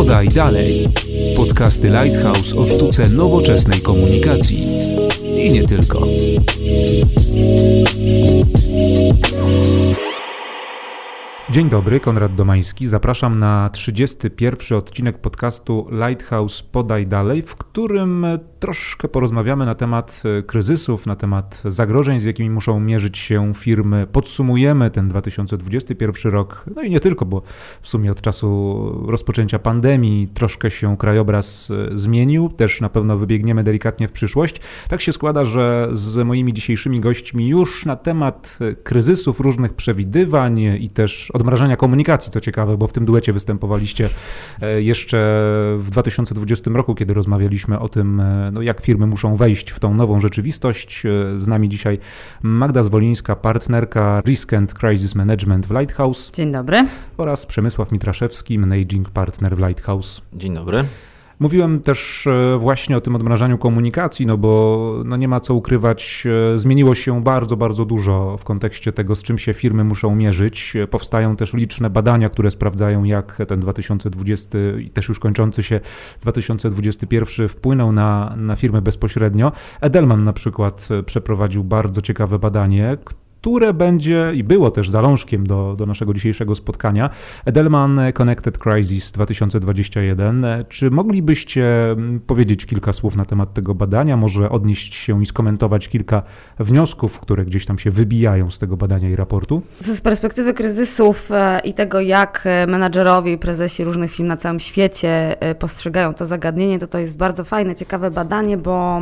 Podaj dalej. Podcasty Lighthouse o sztuce nowoczesnej komunikacji. I nie tylko. Dzień dobry, Konrad Domański. Zapraszam na 31 odcinek podcastu Lighthouse Podaj Dalej, w którym troszkę porozmawiamy na temat kryzysów, na temat zagrożeń, z jakimi muszą mierzyć się firmy. Podsumujemy ten 2021 rok, no i nie tylko, bo w sumie od czasu rozpoczęcia pandemii troszkę się krajobraz zmienił. Też na pewno wybiegniemy delikatnie w przyszłość. Tak się składa, że z moimi dzisiejszymi gośćmi już na temat kryzysów, różnych przewidywań i też odmrażania komunikacji, co ciekawe, bo w tym duecie występowaliście e, jeszcze w 2020 roku, kiedy rozmawialiśmy o tym, e, no, jak firmy muszą wejść w tą nową rzeczywistość. E, z nami dzisiaj Magda Zwolińska, partnerka Risk and Crisis Management w Lighthouse. Dzień dobry. Oraz Przemysław Mitraszewski, Managing Partner w Lighthouse. Dzień dobry. Mówiłem też e, właśnie o tym odmrażaniu komunikacji, no bo no nie ma co ukrywać, e, zmieniło się bardzo, bardzo dużo w kontekście tego, z czym się firmy muszą mierzyć. Powstają też liczne badania, które sprawdzają, jak ten 2020 i też już kończący się 2021 wpłynął na, na firmy bezpośrednio. Edelman na przykład e, przeprowadził bardzo ciekawe badanie, które będzie i było też zalążkiem do, do naszego dzisiejszego spotkania. Edelman Connected Crisis 2021. Czy moglibyście mm, powiedzieć kilka słów na temat tego badania, może odnieść się i skomentować kilka wniosków, które gdzieś tam się wybijają z tego badania i raportu? Z perspektywy kryzysów e, i tego, jak e, menadżerowie i prezesi różnych firm na całym świecie e, postrzegają to zagadnienie, to to jest bardzo fajne, ciekawe badanie, bo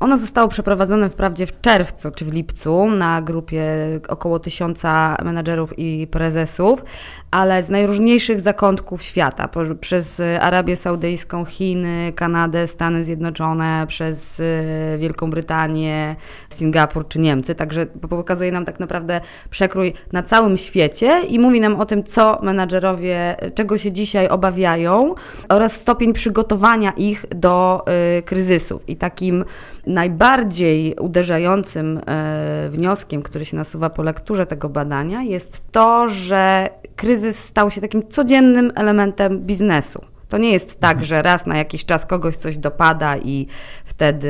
ono zostało przeprowadzone wprawdzie w czerwcu czy w lipcu na grupie około tysiąca menadżerów i prezesów, ale z najróżniejszych zakątków świata, przez Arabię Saudyjską, Chiny, Kanadę, Stany Zjednoczone, przez y, Wielką Brytanię, Singapur czy Niemcy. Także pokazuje nam tak naprawdę przekrój na całym świecie i mówi nam o tym, co menadżerowie, czego się dzisiaj obawiają oraz stopień przygotowania ich do y, kryzysów. I takim najbardziej uderzającym y, wnioskiem, który się nasuwa po lekturze tego badania, jest to, że kryzys stał się takim codziennym elementem biznesu. To nie jest tak, mhm. że raz na jakiś czas kogoś coś dopada i wtedy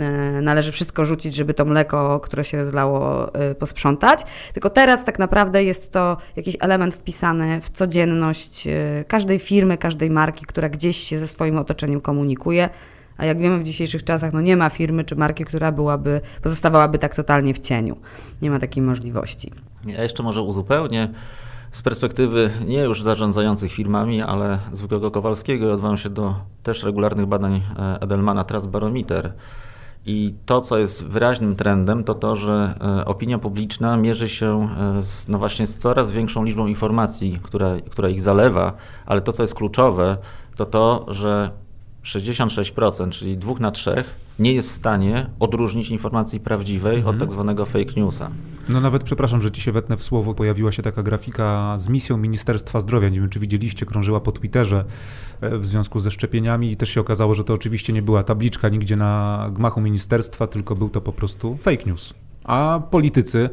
e, należy wszystko rzucić, żeby to mleko, które się zlało, e, posprzątać. Tylko teraz tak naprawdę jest to jakiś element wpisany w codzienność e, każdej firmy, każdej marki, która gdzieś się ze swoim otoczeniem komunikuje. A jak wiemy w dzisiejszych czasach, no nie ma firmy czy marki, która byłaby, pozostawałaby tak totalnie w cieniu. Nie ma takiej możliwości. Ja jeszcze może uzupełnię z perspektywy nie już zarządzających firmami, ale zwykłego Kowalskiego odwołam się do też regularnych badań e, Edelmana Trust Barometer. I to, co jest wyraźnym trendem, to to, że e, opinia publiczna mierzy się e, z, no właśnie z coraz większą liczbą informacji, która, która ich zalewa, ale to, co jest kluczowe, to to, że 66%, czyli dwóch na trzech, nie jest w stanie odróżnić informacji prawdziwej mhm. od tak zwanego fake newsa. No nawet, przepraszam, że ci się wetnę w słowo, pojawiła się taka grafika z misją Ministerstwa Zdrowia, nie wiem czy widzieliście, krążyła po Twitterze e, w związku ze szczepieniami i też się okazało, że to oczywiście nie była tabliczka nigdzie na gmachu ministerstwa, tylko był to po prostu fake news. A politycy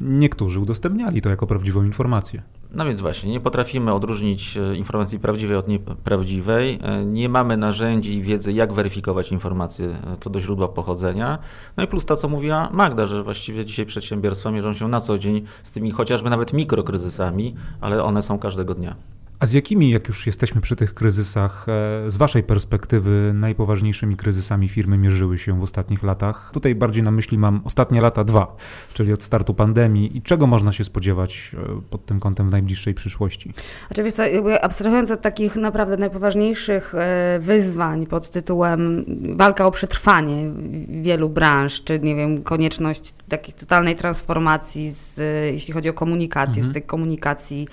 niektórzy udostępniali to jako prawdziwą informację. No więc właśnie, nie potrafimy odróżnić e, informacji prawdziwej od nieprawdziwej. E, nie mamy narzędzi i wiedzy, jak weryfikować informacje e, co do źródła pochodzenia. No i plus to, co mówiła Magda, że właściwie dzisiaj przedsiębiorstwa mierzą się na co dzień z tymi chociażby nawet mikrokryzysami, ale one są każdego dnia. A z jakimi, jak już jesteśmy przy tych kryzysach, e, z Waszej perspektywy najpoważniejszymi kryzysami firmy mierzyły się w ostatnich latach? Tutaj bardziej na myśli mam ostatnie lata dwa, czyli od startu pandemii i czego można się spodziewać e, pod tym kątem w najbliższej przyszłości? Oczywiście, abstrahując od takich naprawdę najpoważniejszych e, wyzwań pod tytułem walka o przetrwanie wielu branż, czy nie wiem, konieczność takiej totalnej transformacji, z, jeśli chodzi o komunikację, mhm. z tej komunikacji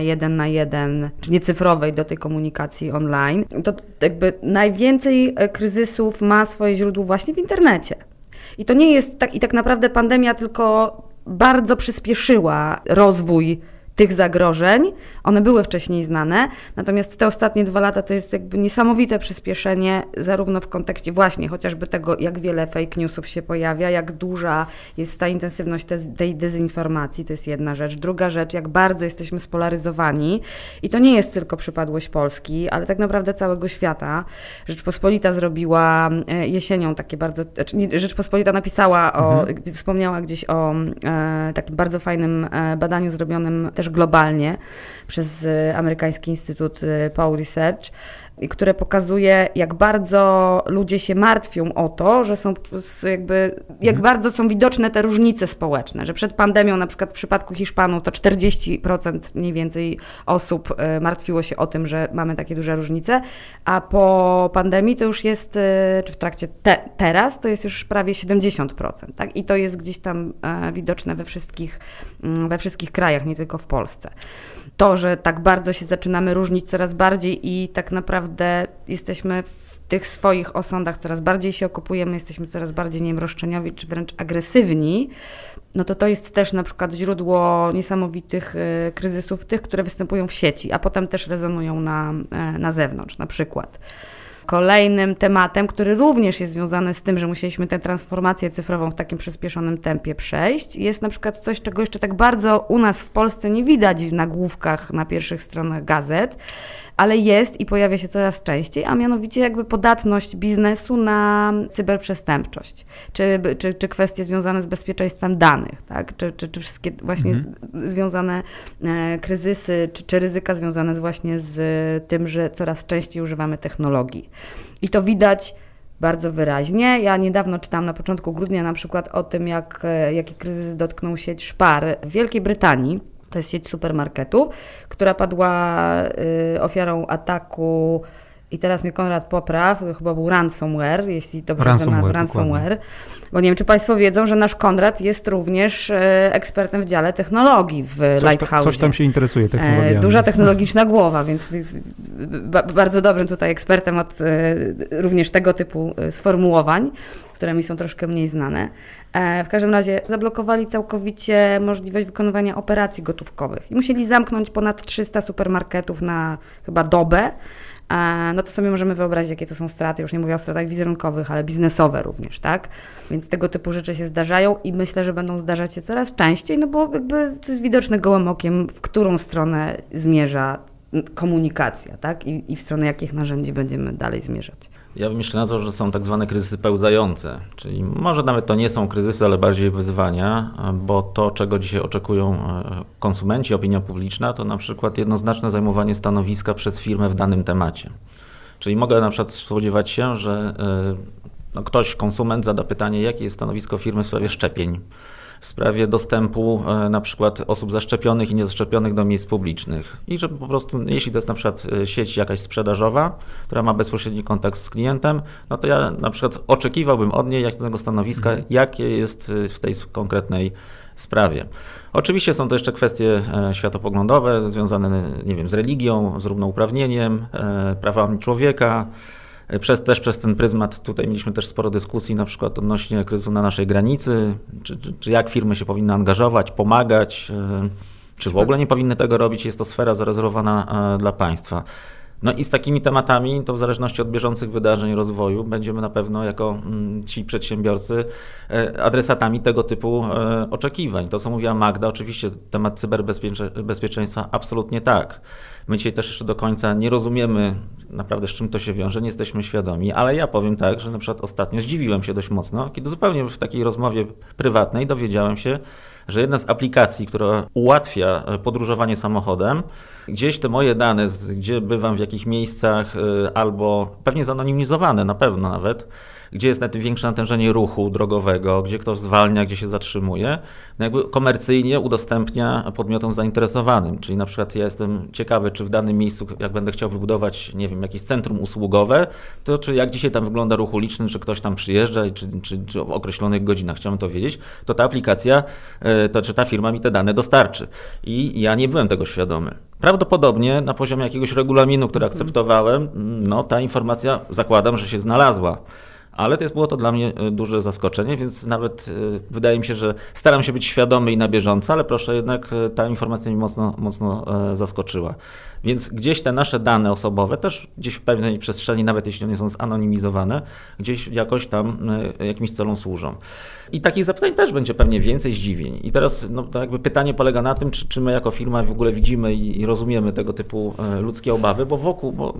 jeden na jeden, czy niecyfrowej do tej komunikacji online, to jakby najwięcej e, kryzysów ma swoje źródło właśnie w internecie. I to nie jest tak, i tak naprawdę pandemia tylko bardzo przyspieszyła rozwój tych zagrożeń. One były wcześniej znane, natomiast te ostatnie dwa lata to jest jakby niesamowite przyspieszenie, zarówno w kontekście właśnie chociażby tego, jak wiele fake newsów się pojawia, jak duża jest ta intensywność te, tej dezinformacji, to jest jedna rzecz. Druga rzecz, jak bardzo jesteśmy spolaryzowani i to nie jest tylko przypadłość Polski, ale tak naprawdę całego świata. Rzeczpospolita zrobiła e, jesienią takie bardzo, znaczy Rzeczpospolita napisała o, mhm. wspomniała gdzieś o e, takim bardzo fajnym e, badaniu zrobionym też globalnie przez e, amerykański Instytut e, Pew Research, które pokazuje, jak bardzo ludzie się martwią o to, że są jakby, jak mhm. bardzo są widoczne te różnice społeczne, że przed pandemią na przykład w przypadku Hiszpanów to 40% mniej więcej osób e, martwiło się o tym, że mamy takie duże różnice, a po pandemii to już jest, e, czy w trakcie te, teraz, to jest już prawie 70%, tak? I to jest gdzieś tam e, widoczne we wszystkich, mm, we wszystkich krajach, nie tylko w Polsce to, że tak bardzo się zaczynamy różnić coraz bardziej i tak naprawdę jesteśmy w tych swoich osądach coraz bardziej się okupujemy, jesteśmy coraz bardziej, nie czy wręcz agresywni, no to to jest też na przykład źródło niesamowitych y, kryzysów, tych, które występują w sieci, a potem też rezonują na, y, na zewnątrz, na przykład. Kolejnym tematem, który również jest związany z tym, że musieliśmy tę transformację cyfrową w takim przyspieszonym tempie przejść, jest na przykład coś, czego jeszcze tak bardzo u nas w Polsce nie widać w nagłówkach na pierwszych stronach gazet, ale jest i pojawia się coraz częściej, a mianowicie jakby podatność biznesu na cyberprzestępczość, czy, czy, czy kwestie związane z bezpieczeństwem danych, tak? czy, czy, czy wszystkie właśnie mhm. związane e, kryzysy, czy, czy ryzyka związane z właśnie z tym, że coraz częściej używamy technologii. I to widać bardzo wyraźnie. Ja niedawno czytałam na początku grudnia na przykład o tym, jak, e, jaki kryzys dotknął sieć szpar w Wielkiej Brytanii to jest sieć supermarketu, która padła y, ofiarą ataku i teraz mnie Konrad popraw, to chyba był ransomware, jeśli dobrze ransomware, ransomware. Bo nie wiem, czy Państwo wiedzą, że nasz Konrad jest również e, ekspertem w dziale technologii w coś Lighthouse. Coś tam się interesuje technologiami. E, duża technologiczna głowa, więc bardzo dobrym tutaj ekspertem od e, również tego typu sformułowań, które mi są troszkę mniej znane. W każdym razie zablokowali całkowicie możliwość wykonywania operacji gotówkowych i musieli zamknąć ponad 300 supermarketów na chyba dobę no to sobie możemy wyobrazić, jakie to są straty. Już nie mówię o stratach wizerunkowych, ale biznesowe również, tak? Więc tego typu rzeczy się zdarzają i myślę, że będą zdarzać się coraz częściej, no bo jakby to jest widoczne gołym okiem, w którą stronę zmierza komunikacja, tak? I, i w stronę jakich narzędzi będziemy dalej zmierzać. Ja bym jeszcze nazwał, że są tak zwane kryzysy pełzające, czyli może nawet to nie są kryzysy, ale bardziej wyzwania, bo to, czego dzisiaj oczekują e, konsumenci, opinia publiczna, to na przykład jednoznaczne zajmowanie stanowiska przez firmę w danym temacie. Czyli mogę na przykład spodziewać się, że e, no, ktoś, konsument zada pytanie, jakie jest stanowisko firmy w sprawie szczepień w sprawie dostępu e, na przykład osób zaszczepionych i niezaszczepionych do miejsc publicznych. I że po prostu, jeśli to jest na przykład e, sieć jakaś sprzedażowa, która ma bezpośredni kontakt z klientem, no to ja na przykład oczekiwałbym od niej jasnego stanowiska, mhm. jakie jest e, w tej konkretnej sprawie. Oczywiście są to jeszcze kwestie światopoglądowe związane, nie wiem, z religią, z równouprawnieniem, prawami człowieka, przez, też przez ten pryzmat tutaj mieliśmy też sporo dyskusji na przykład odnośnie kryzysu na naszej granicy, czy, czy, czy jak firmy się powinny angażować, pomagać, e, czy w ogóle nie powinny tego robić, jest to sfera zarezerwowana e, dla państwa. No i z takimi tematami, to w zależności od bieżących wydarzeń rozwoju, będziemy na pewno jako mm, ci przedsiębiorcy e, adresatami tego typu oczekiwań. To, co mówiła Magda, oczywiście temat cyberbezpieczeństwa, absolutnie tak. My dzisiaj też jeszcze do końca nie rozumiemy naprawdę z czym to się wiąże, nie jesteśmy świadomi, ale ja powiem tak, że na przykład ostatnio zdziwiłem się dość mocno, kiedy zupełnie w takiej rozmowie prywatnej dowiedziałem się, że jedna z aplikacji, która ułatwia e, podróżowanie samochodem, gdzieś te moje dane, gdzie bywam w jakich miejscach, e, albo pewnie zanonimizowane na pewno nawet, gdzie jest większe natężenie ruchu drogowego, gdzie ktoś zwalnia, gdzie się zatrzymuje, no jakby komercyjnie udostępnia podmiotom zainteresowanym. Czyli na przykład ja jestem ciekawy, czy w danym miejscu, jak będę chciał wybudować, nie wiem, jakieś centrum usługowe, to czy jak dzisiaj tam wygląda ruch uliczny, czy ktoś tam przyjeżdża, czy, czy, czy w określonych godzinach, chciałbym to wiedzieć, to ta aplikacja, e, to czy ta firma mi te dane dostarczy. I ja nie byłem tego świadomy. Prawdopodobnie na poziomie jakiegoś regulaminu, który akceptowałem, no ta informacja zakładam, że się znalazła Ale to jest, było to dla mnie e, duże zaskoczenie, więc nawet e, wydaje mi się, że staram się być świadomy i na bieżąco, ale proszę, jednak e, ta informacja mnie mocno, mocno zaskoczyła. Więc gdzieś te nasze dane osobowe, też gdzieś w pewnej przestrzeni, nawet jeśli one są zanonimizowane, gdzieś jakoś tam jakimś celom służą. I takich zapytań też będzie pewnie więcej zdziwień. I teraz no, jakby pytanie polega na tym, czy, czy my jako firma w ogóle widzimy i, i rozumiemy tego typu ludzkie obawy, bo wokół, bo,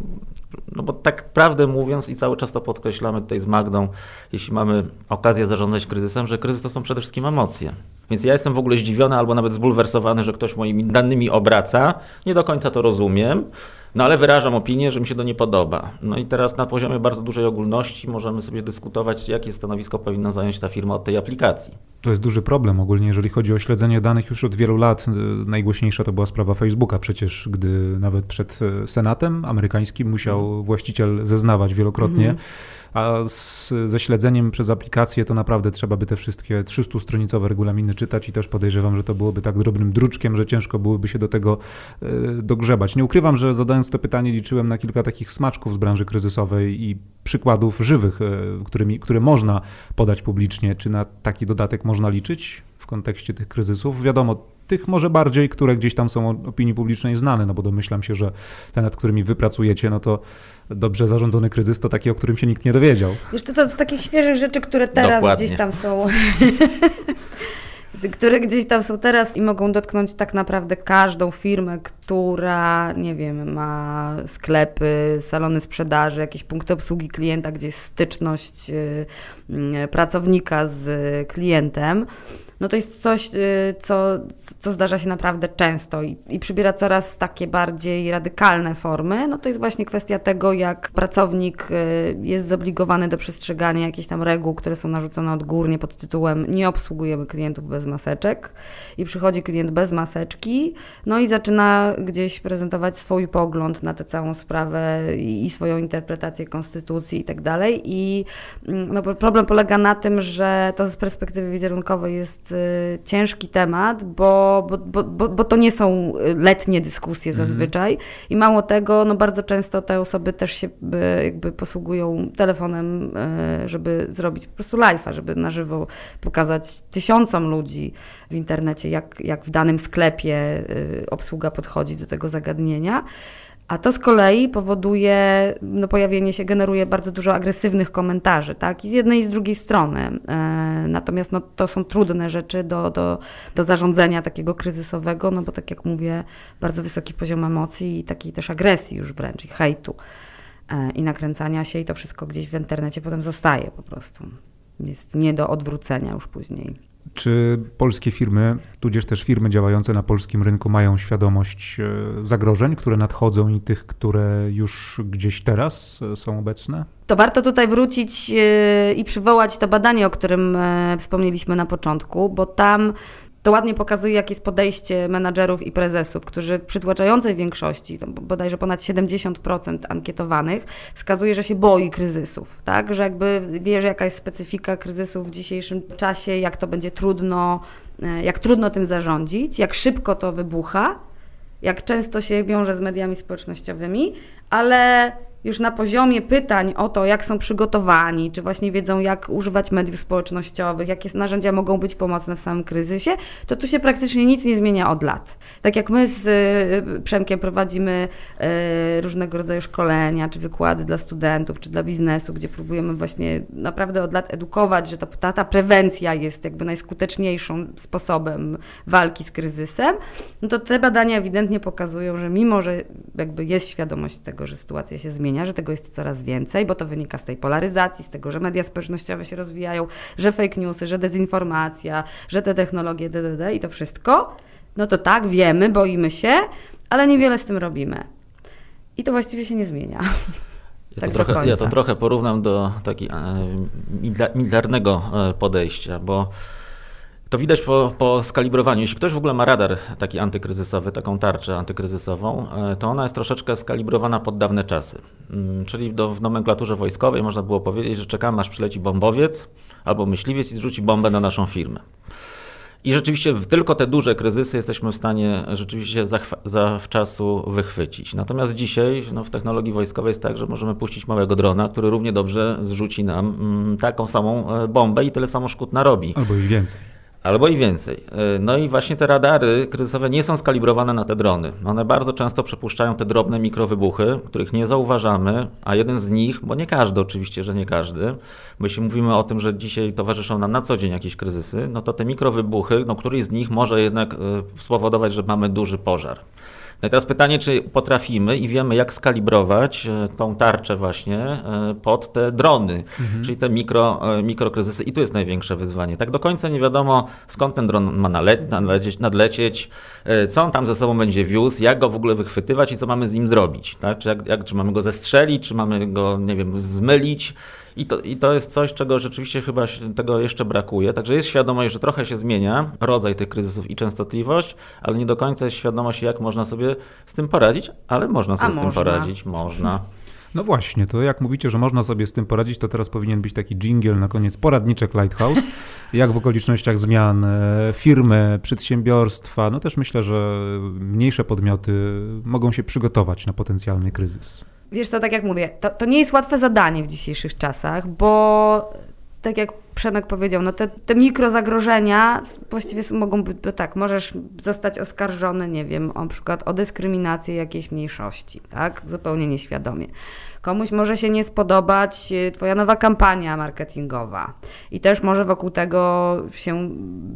no bo tak prawdę mówiąc i cały czas to podkreślamy tutaj z Magdą, jeśli mamy okazję zarządzać kryzysem, że kryzys to są przede wszystkim emocje. Więc ja jestem w ogóle zdziwiony albo nawet zbulwersowany, że ktoś moimi danymi obraca. Nie do końca to rozumiem. No ale wyrażam opinię, że mi się to nie podoba. No i teraz na poziomie bardzo dużej ogólności możemy sobie dyskutować, jakie stanowisko powinna zająć ta firma od tej aplikacji. To jest duży problem ogólnie, jeżeli chodzi o śledzenie danych już od wielu lat. Najgłośniejsza to była sprawa Facebooka przecież, gdy nawet przed Senatem amerykańskim musiał właściciel zeznawać wielokrotnie. Mhm a z, ze śledzeniem przez aplikację to naprawdę trzeba by te wszystkie 300-stronicowe regulaminy czytać i też podejrzewam, że to byłoby tak drobnym druczkiem, że ciężko byłoby się do tego y, dogrzebać. Nie ukrywam, że zadając to pytanie liczyłem na kilka takich smaczków z branży kryzysowej i przykładów żywych, y, którymi, które można podać publicznie. Czy na taki dodatek można liczyć w kontekście tych kryzysów? Wiadomo, tych może bardziej, które gdzieś tam są opinii publicznej znane, no bo domyślam się, że te, nad którymi wy pracujecie, no to dobrze zarządzony kryzys to taki, o którym się nikt nie dowiedział. Wiesz co, to z takich świeżych rzeczy, które teraz Dokładnie. gdzieś tam są... które gdzieś tam są teraz i mogą dotknąć tak naprawdę każdą firmę, która, nie wiem, ma sklepy, salony sprzedaży, jakieś punkty obsługi klienta, gdzie jest styczność y, y, pracownika z klientem no to jest coś, y, co, co zdarza się naprawdę często i, i przybiera coraz takie bardziej radykalne formy. No to jest właśnie kwestia tego, jak pracownik y, jest zobligowany do przestrzegania jakichś tam reguł, które są narzucone odgórnie pod tytułem nie obsługujemy klientów bez maseczek i przychodzi klient bez maseczki, no i zaczyna gdzieś prezentować swój pogląd na tę całą sprawę i, swoją interpretację konstytucji i tak dalej. I mm, no, problem polega na tym, że to z perspektywy wizerunkowej jest Y, ciężki temat, bo, bo, bo, bo to nie są letnie dyskusje mhm. zazwyczaj i mało tego, no bardzo często te osoby też się jakby posługują telefonem, y, żeby zrobić po prostu live'a, żeby na żywo pokazać tysiącom ludzi w internecie, jak, jak w danym sklepie y, obsługa podchodzi do tego zagadnienia. A to z kolei powoduje, no pojawienie się, generuje bardzo dużo agresywnych komentarzy, tak? I z jednej i z drugiej strony. E, natomiast no, to są trudne rzeczy do, do, do zarządzania takiego kryzysowego, no bo tak jak mówię, bardzo wysoki poziom emocji i takiej też agresji już wręcz i hejtu e, i nakręcania się i to wszystko gdzieś w internecie potem zostaje po prostu. Jest nie do odwrócenia już później. Czy polskie firmy, tudzież też firmy działające na polskim rynku mają świadomość e, zagrożeń, które nadchodzą i tych, które już gdzieś teraz e, są obecne? To warto tutaj wrócić e, i przywołać to badanie, o którym wspomnieliśmy na początku, bo tam to ładnie pokazuje, jakie jest podejście menadżerów i prezesów, którzy w przytłaczającej większości, bodajże ponad 70% ankietowanych, wskazuje, że się boi kryzysów, tak? Że jakby wie, że jaka jest specyfika kryzysów w dzisiejszym czasie, jak to będzie trudno, e, jak trudno tym zarządzić, jak szybko to wybucha, jak często się wiąże z mediami społecznościowymi, ale już na poziomie pytań o to, jak są przygotowani, czy właśnie wiedzą, jak używać mediów społecznościowych, jakie narzędzia mogą być pomocne w samym kryzysie, to tu się praktycznie nic nie zmienia od lat. Tak jak my z y, Przemkiem prowadzimy y, różnego rodzaju szkolenia, czy wykłady dla studentów, czy dla biznesu, gdzie próbujemy właśnie naprawdę od lat edukować, że ta, ta prewencja jest jakby najskuteczniejszym sposobem walki z kryzysem, no to te badania ewidentnie pokazują, że mimo, że jakby jest świadomość tego, że sytuacja się zmienia, że tego jest coraz więcej, bo to wynika z tej polaryzacji, z tego, że media społecznościowe się rozwijają, że fake newsy, że dezinformacja, że te technologie, ddd i to wszystko, no to tak, wiemy, boimy się, ale niewiele z tym robimy. I to właściwie się nie zmienia. Ja, tak to, trochę, ja to trochę porównam do takiego e, militarnego e, podejścia, bo to widać po, po skalibrowaniu. Jeśli ktoś w ogóle ma radar taki antykryzysowy, taką tarczę antykryzysową, e, to ona jest troszeczkę skalibrowana pod dawne czasy. Mm, czyli do, w nomenklaturze wojskowej można było powiedzieć, że czekamy aż przyleci bombowiec albo myśliwiec i zrzuci bombę na naszą firmę. I rzeczywiście tylko te duże kryzysy jesteśmy w stanie rzeczywiście zawczasu wychwycić. Natomiast dzisiaj no, w technologii wojskowej jest tak, że możemy puścić małego drona, który równie dobrze zrzuci nam mm, taką samą e, bombę i tyle samo szkód narobi. Albo i więcej. Albo i więcej. E, No i właśnie te radary kryzysowe nie są skalibrowane na te drony. One bardzo często przepuszczają te drobne mikrowybuchy, których nie zauważamy, a jeden z nich, bo nie każdy oczywiście, że nie każdy, bo mówimy o tym, że dzisiaj towarzyszą nam na co dzień jakieś kryzysy, no to te mikrowybuchy, no któryś z nich może jednak e, spowodować, że mamy duży pożar. No i teraz pytanie, czy potrafimy i wiemy, jak skalibrować e, tą tarczę właśnie e, pod te drony, czyli te mikro, e, mikrokryzysy. I tu jest największe wyzwanie. Tak do końca nie wiadomo, skąd ten dron ma nale- nadlecieć, nadlecieć, co on tam ze sobą będzie wiózł, jak go w ogóle wychwytywać i co mamy z nim zrobić. Tak? Czy, jak, jak, czy mamy go zestrzelić, czy mamy go, nie wiem, zmylić. I to, I to jest coś, czego rzeczywiście chyba tego jeszcze brakuje. Także jest świadomość, że trochę się zmienia rodzaj tych kryzysów i częstotliwość, ale nie do końca jest świadomość, jak można sobie z tym poradzić, ale można sobie A z tym można. poradzić. Można. No właśnie, to jak mówicie, że można sobie z tym poradzić, to teraz powinien być taki jingle na koniec, poradniczek Lighthouse, jak w okolicznościach zmian e, firmy, przedsiębiorstwa, no też myślę, że mniejsze podmioty mogą się przygotować na potencjalny kryzys. Wiesz co, tak jak mówię, to, to nie jest łatwe zadanie w dzisiejszych czasach, bo tak jak Przemek powiedział, no te, te mikrozagrożenia właściwie mogą być, tak, możesz zostać oskarżony, nie wiem, na przykład o dyskryminację jakiejś mniejszości, tak, zupełnie nieświadomie. Komuś może się nie spodobać y, twoja nowa kampania marketingowa i też może wokół tego się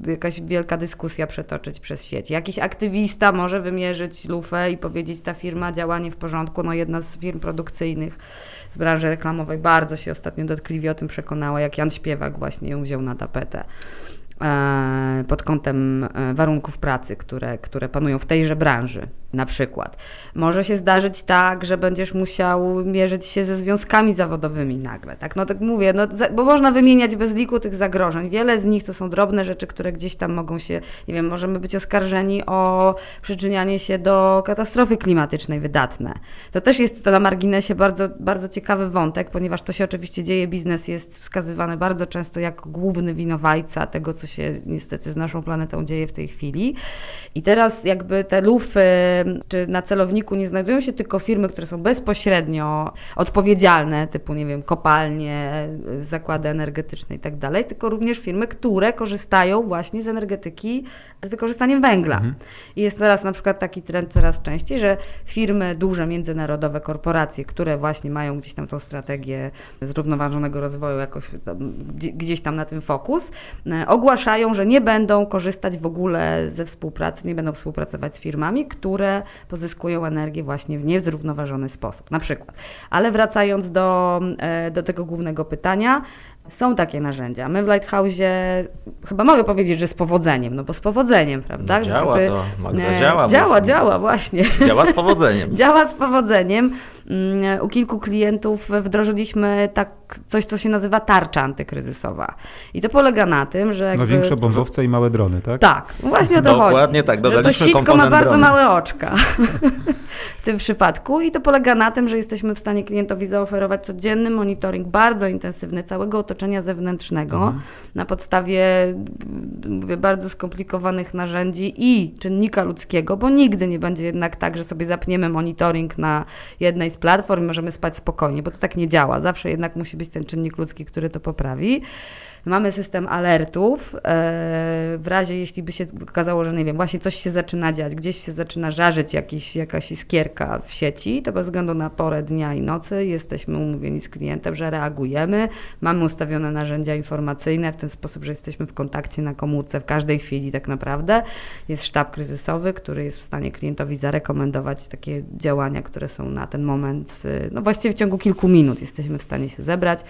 jakaś wielka dyskusja przetoczyć przez sieć. Jakiś aktywista może wymierzyć lufę i powiedzieć, ta firma działa nie w porządku, no jedna z firm produkcyjnych z branży reklamowej bardzo się ostatnio dotkliwie o tym przekonała, jak Jan Śpiewak właśnie ją wziął na tapetę e, pod kątem e, warunków pracy, które, które panują w tejże branży, na przykład. Może się zdarzyć tak, że będziesz musiał mierzyć się ze związkami zawodowymi nagle, tak? No tak mówię, no, bo można wymieniać bez liku tych zagrożeń. Wiele z nich to są drobne rzeczy, które gdzieś tam mogą się, nie wiem, możemy być oskarżeni o przyczynianie się do katastrofy klimatycznej wydatne. To też jest to na marginesie bardzo, bardzo ciekawy wątek, ponieważ to się oczywiście dzieje, biznes jest wskazywany bardzo często jako główny winowajca tego, co się niestety z naszą planetą dzieje w tej chwili. I teraz jakby te lufy, czy na celowniku nie znajdują się tylko firmy, które są bezpośrednio odpowiedzialne, typu, nie wiem, kopalnie, zakłady energetyczne i tak tylko również firmy, które korzystają właśnie z energetyki z wykorzystaniem węgla. I jest teraz na przykład taki trend coraz częściej, że firmy duże, międzynarodowe, korporacje, które właśnie mają gdzieś tam tą strategię zrównoważonego rozwoju, jakoś tam, gdzie- gdzieś tam na tym fokus, e, ogłaszają, że nie będą korzystać w ogóle ze współpracy, nie będą współpracować z firmami, które pozyskują energię właśnie w niezrównoważony sposób, na przykład. Ale wracając do, e, do tego głównego pytania, są takie narzędzia. My w Lighthouse'ie chyba mogę powiedzieć, że z powodzeniem, no bo z powodzeniem, prawda? No działa Jakby, to, Magda, e, działa, Działa, działa, właśnie. Działa z powodzeniem. Działa z powodzeniem. Mm, U kilku klientów wdrożyliśmy tak coś, co się nazywa tarcza antykryzysowa. I to polega na tym, że. No jakby- większe bombowce i małe drony, tak? Tak, właśnie o to chodzi. Dokładnie tak, Że to dodaliśmy sitko ma bardzo dronu. małe oczka w tym przypadku i to polega na tym, że jesteśmy w stanie klientowi zaoferować codzienny monitoring bardzo intensywny całego otoczenia zewnętrznego Mhm. na podstawie mówię, bardzo skomplikowanych narzędzi i czynnika ludzkiego, bo nigdy nie będzie jednak tak, że sobie zapniemy monitoring na jednej z platform i możemy spać spokojnie, bo to tak nie działa. Zawsze jednak musi być ten czynnik ludzki, który to poprawi. Mamy system alertów. e, W razie, jeśli by się okazało, że nie wiem, właśnie coś się zaczyna dziać, gdzieś się zaczyna żarzyć jakiś, jakaś iskierka w sieci, to bez względu na porę dnia i nocy jesteśmy umówieni z klientem, że reagujemy. Mamy ustawione narzędzia informacyjne w ten sposób, że jesteśmy w kontakcie na komórce w każdej chwili tak naprawdę. Jest sztab kryzysowy, który jest w stanie klientowi zarekomendować takie działania, które są na ten moment, y, no właściwie w ciągu kilku minut jesteśmy w stanie się zebrać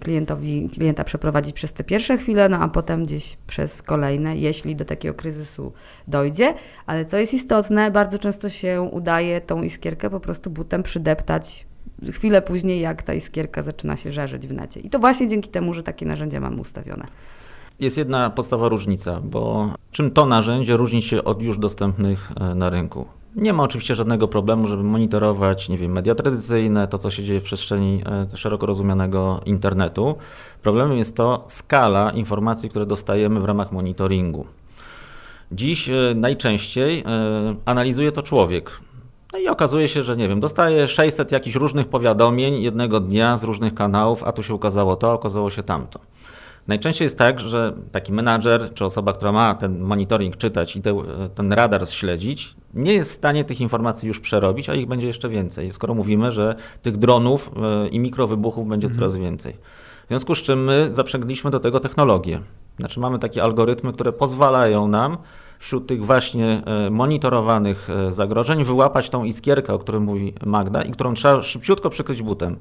klientowi, klienta przeprowadzić przez te pierwsze chwile, no a potem gdzieś przez kolejne, jeśli do takiego kryzysu dojdzie. Ale co jest istotne, bardzo często się udaje tą iskierkę po prostu butem przydeptać chwilę później, jak ta iskierka zaczyna się żarzyć w necie. I to właśnie dzięki temu, że takie narzędzia mamy ustawione. Jest jedna podstawowa różnica, bo czym to narzędzie różni się od już dostępnych e, na rynku? Nie ma oczywiście żadnego problemu, żeby monitorować, nie wiem, media tradycyjne, to co się dzieje w przestrzeni e, szeroko rozumianego internetu. Problemem jest to skala informacji, które dostajemy w ramach monitoringu. Dziś e, najczęściej e, analizuje to człowiek. No i okazuje się, że nie wiem, dostaje 600 jakichś różnych powiadomień jednego dnia z różnych kanałów, a tu się ukazało to, okazało się tamto. Najczęściej jest tak, że taki menadżer czy osoba, która ma ten monitoring czytać i te, ten radar śledzić, nie jest w stanie tych informacji już przerobić, a ich będzie jeszcze więcej, skoro mówimy, że tych dronów e, i mikrowybuchów będzie mhm. coraz więcej. W związku z czym my zaprzęgliśmy do tego technologię. Znaczy mamy takie algorytmy, które pozwalają nam wśród tych właśnie e, monitorowanych e, zagrożeń wyłapać tą iskierkę, o której mówi Magda i którą trzeba szybciutko przykryć butem.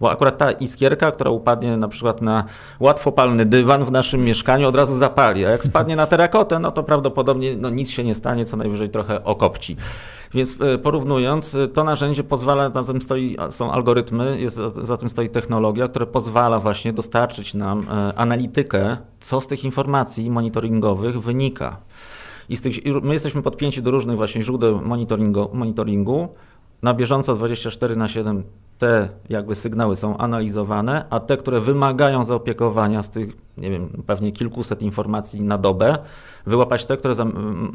Bo akurat ta iskierka, która upadnie na przykład na łatwopalny dywan w naszym mieszkaniu, od razu zapali, a jak spadnie na terakotę, no to prawdopodobnie no, nic się nie stanie, co najwyżej trochę okopci. Więc e, porównując, to narzędzie pozwala, za tym stoi, są algorytmy, jest, za tym stoi technologia, która pozwala właśnie dostarczyć nam analitykę, co z tych informacji monitoringowych wynika. I tych, my jesteśmy podpięci do różnych właśnie źródeł monitoringu, monitoringu. Na bieżąco 24 na 7 te jakby sygnały są analizowane, a te, które wymagają zaopiekowania z tych, nie wiem, pewnie kilkuset informacji na dobę, wyłapać te, które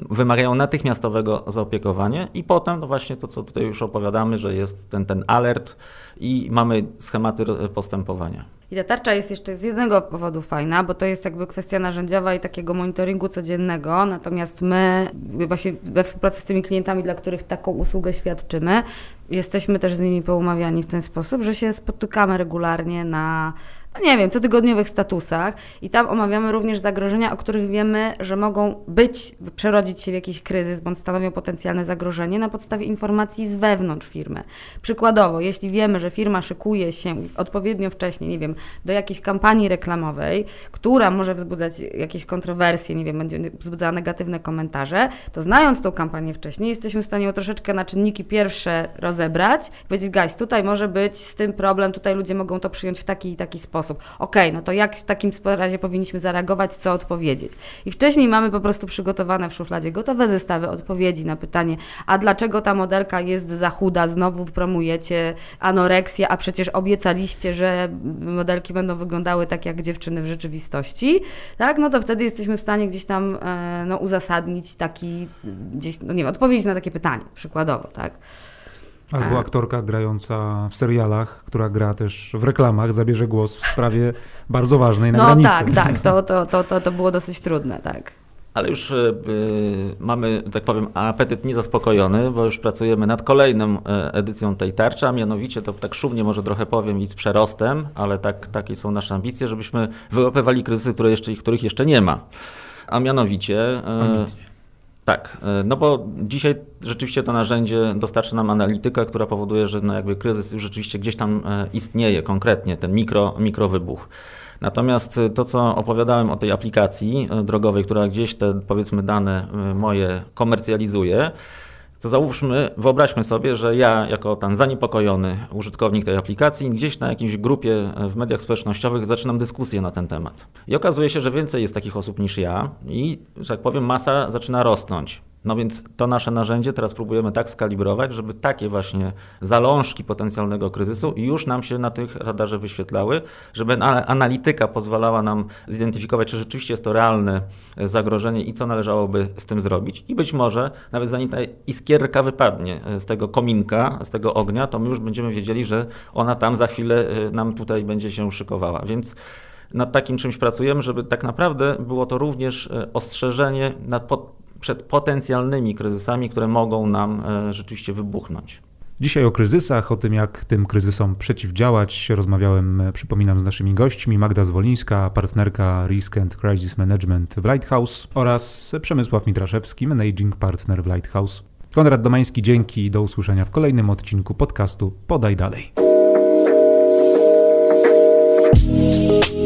wymagają natychmiastowego zaopiekowania i potem no właśnie to, co tutaj już opowiadamy, że jest ten, ten alert i mamy schematy postępowania. I ta tarcza jest jeszcze z jednego powodu fajna, bo to jest jakby kwestia narzędziowa i takiego monitoringu codziennego, natomiast my właśnie we współpracy z tymi klientami, dla których taką usługę świadczymy, jesteśmy też z nimi poumawiani w ten sposób, że się spotykamy regularnie na no nie wiem, cotygodniowych statusach i tam omawiamy również zagrożenia, o których wiemy, że mogą być, przerodzić się w jakiś kryzys bądź stanowią potencjalne zagrożenie na podstawie informacji z wewnątrz firmy. Przykładowo, jeśli wiemy, że firma szykuje się odpowiednio wcześnie, nie wiem, do jakiejś kampanii reklamowej, która może wzbudzać jakieś kontrowersje, nie wiem, będzie wzbudzała negatywne komentarze, to znając tą kampanię wcześniej, jesteśmy w stanie ją troszeczkę na czynniki pierwsze rozebrać powiedzieć, guys, tutaj może być z tym problem, tutaj ludzie mogą to przyjąć w taki i taki sposób sposób. Okej, okay, no to jak w takim razie powinniśmy zareagować, co odpowiedzieć? I wcześniej mamy po prostu przygotowane w szufladzie gotowe zestawy odpowiedzi na pytanie, a dlaczego ta modelka jest za chuda, znowu promujecie anoreksję, a przecież obiecaliście, że modelki będą wyglądały tak jak dziewczyny w rzeczywistości, tak? No to wtedy jesteśmy w stanie gdzieś tam e, no, uzasadnić taki, gdzieś, no nie wiem, odpowiedzieć na takie pytanie, przykładowo, tak? Albo e. aktorka grająca w serialach, która gra też w reklamach, zabierze głos w sprawie bardzo ważnej na no, granicy. tak, tak, to, to, to, to, to było dosyć trudne, tak. Ale już y, mamy, tak powiem, apetyt niezaspokojony, bo już pracujemy nad kolejną edycją tej tarczy, a mianowicie, to tak szumnie może trochę powiem i z przerostem, ale tak, takie są nasze ambicje, żebyśmy wyłapywali kryzysy, które jeszcze, których jeszcze nie ma. A mianowicie... Ambicje tak, e, no bo dzisiaj rzeczywiście to narzędzie dostarcza nam analityka, która powoduje, że no jakby kryzys już rzeczywiście gdzieś tam e, istnieje konkretnie, ten mikro, mikrowybuch. Natomiast e, to, co opowiadałem o tej aplikacji drogowej, która gdzieś te powiedzmy dane moje komercjalizuje, to załóżmy, wyobraźmy sobie, że ja jako ten zaniepokojony użytkownik tej aplikacji gdzieś na jakiejś grupie w mediach społecznościowych zaczynam dyskusję na ten temat. I okazuje się, że więcej jest takich osób niż ja i, że tak powiem, masa zaczyna rosnąć. No więc to nasze narzędzie teraz próbujemy tak skalibrować, żeby takie właśnie zalążki potencjalnego kryzysu już nam się na tych radarze wyświetlały, żeby analityka pozwalała nam zidentyfikować, czy rzeczywiście jest to realne e, zagrożenie i co należałoby z tym zrobić. I być może nawet zanim ta iskierka wypadnie e, z tego kominka, z tego ognia, to my już będziemy wiedzieli, że ona tam za chwilę e, nam tutaj będzie się szykowała. Więc nad takim czymś pracujemy, żeby tak naprawdę było to również ostrzeżenie nad pod przed potencjalnymi kryzysami, które mogą nam e, rzeczywiście wybuchnąć. Dzisiaj o kryzysach, o tym jak tym kryzysom przeciwdziałać rozmawiałem, e, przypominam, z naszymi gośćmi Magda Zwolińska, partnerka Risk and Crisis Management w Lighthouse oraz Przemysław Mitraszewski, managing partner w Lighthouse. Konrad Domański, dzięki i do usłyszenia w kolejnym odcinku podcastu Podaj Dalej.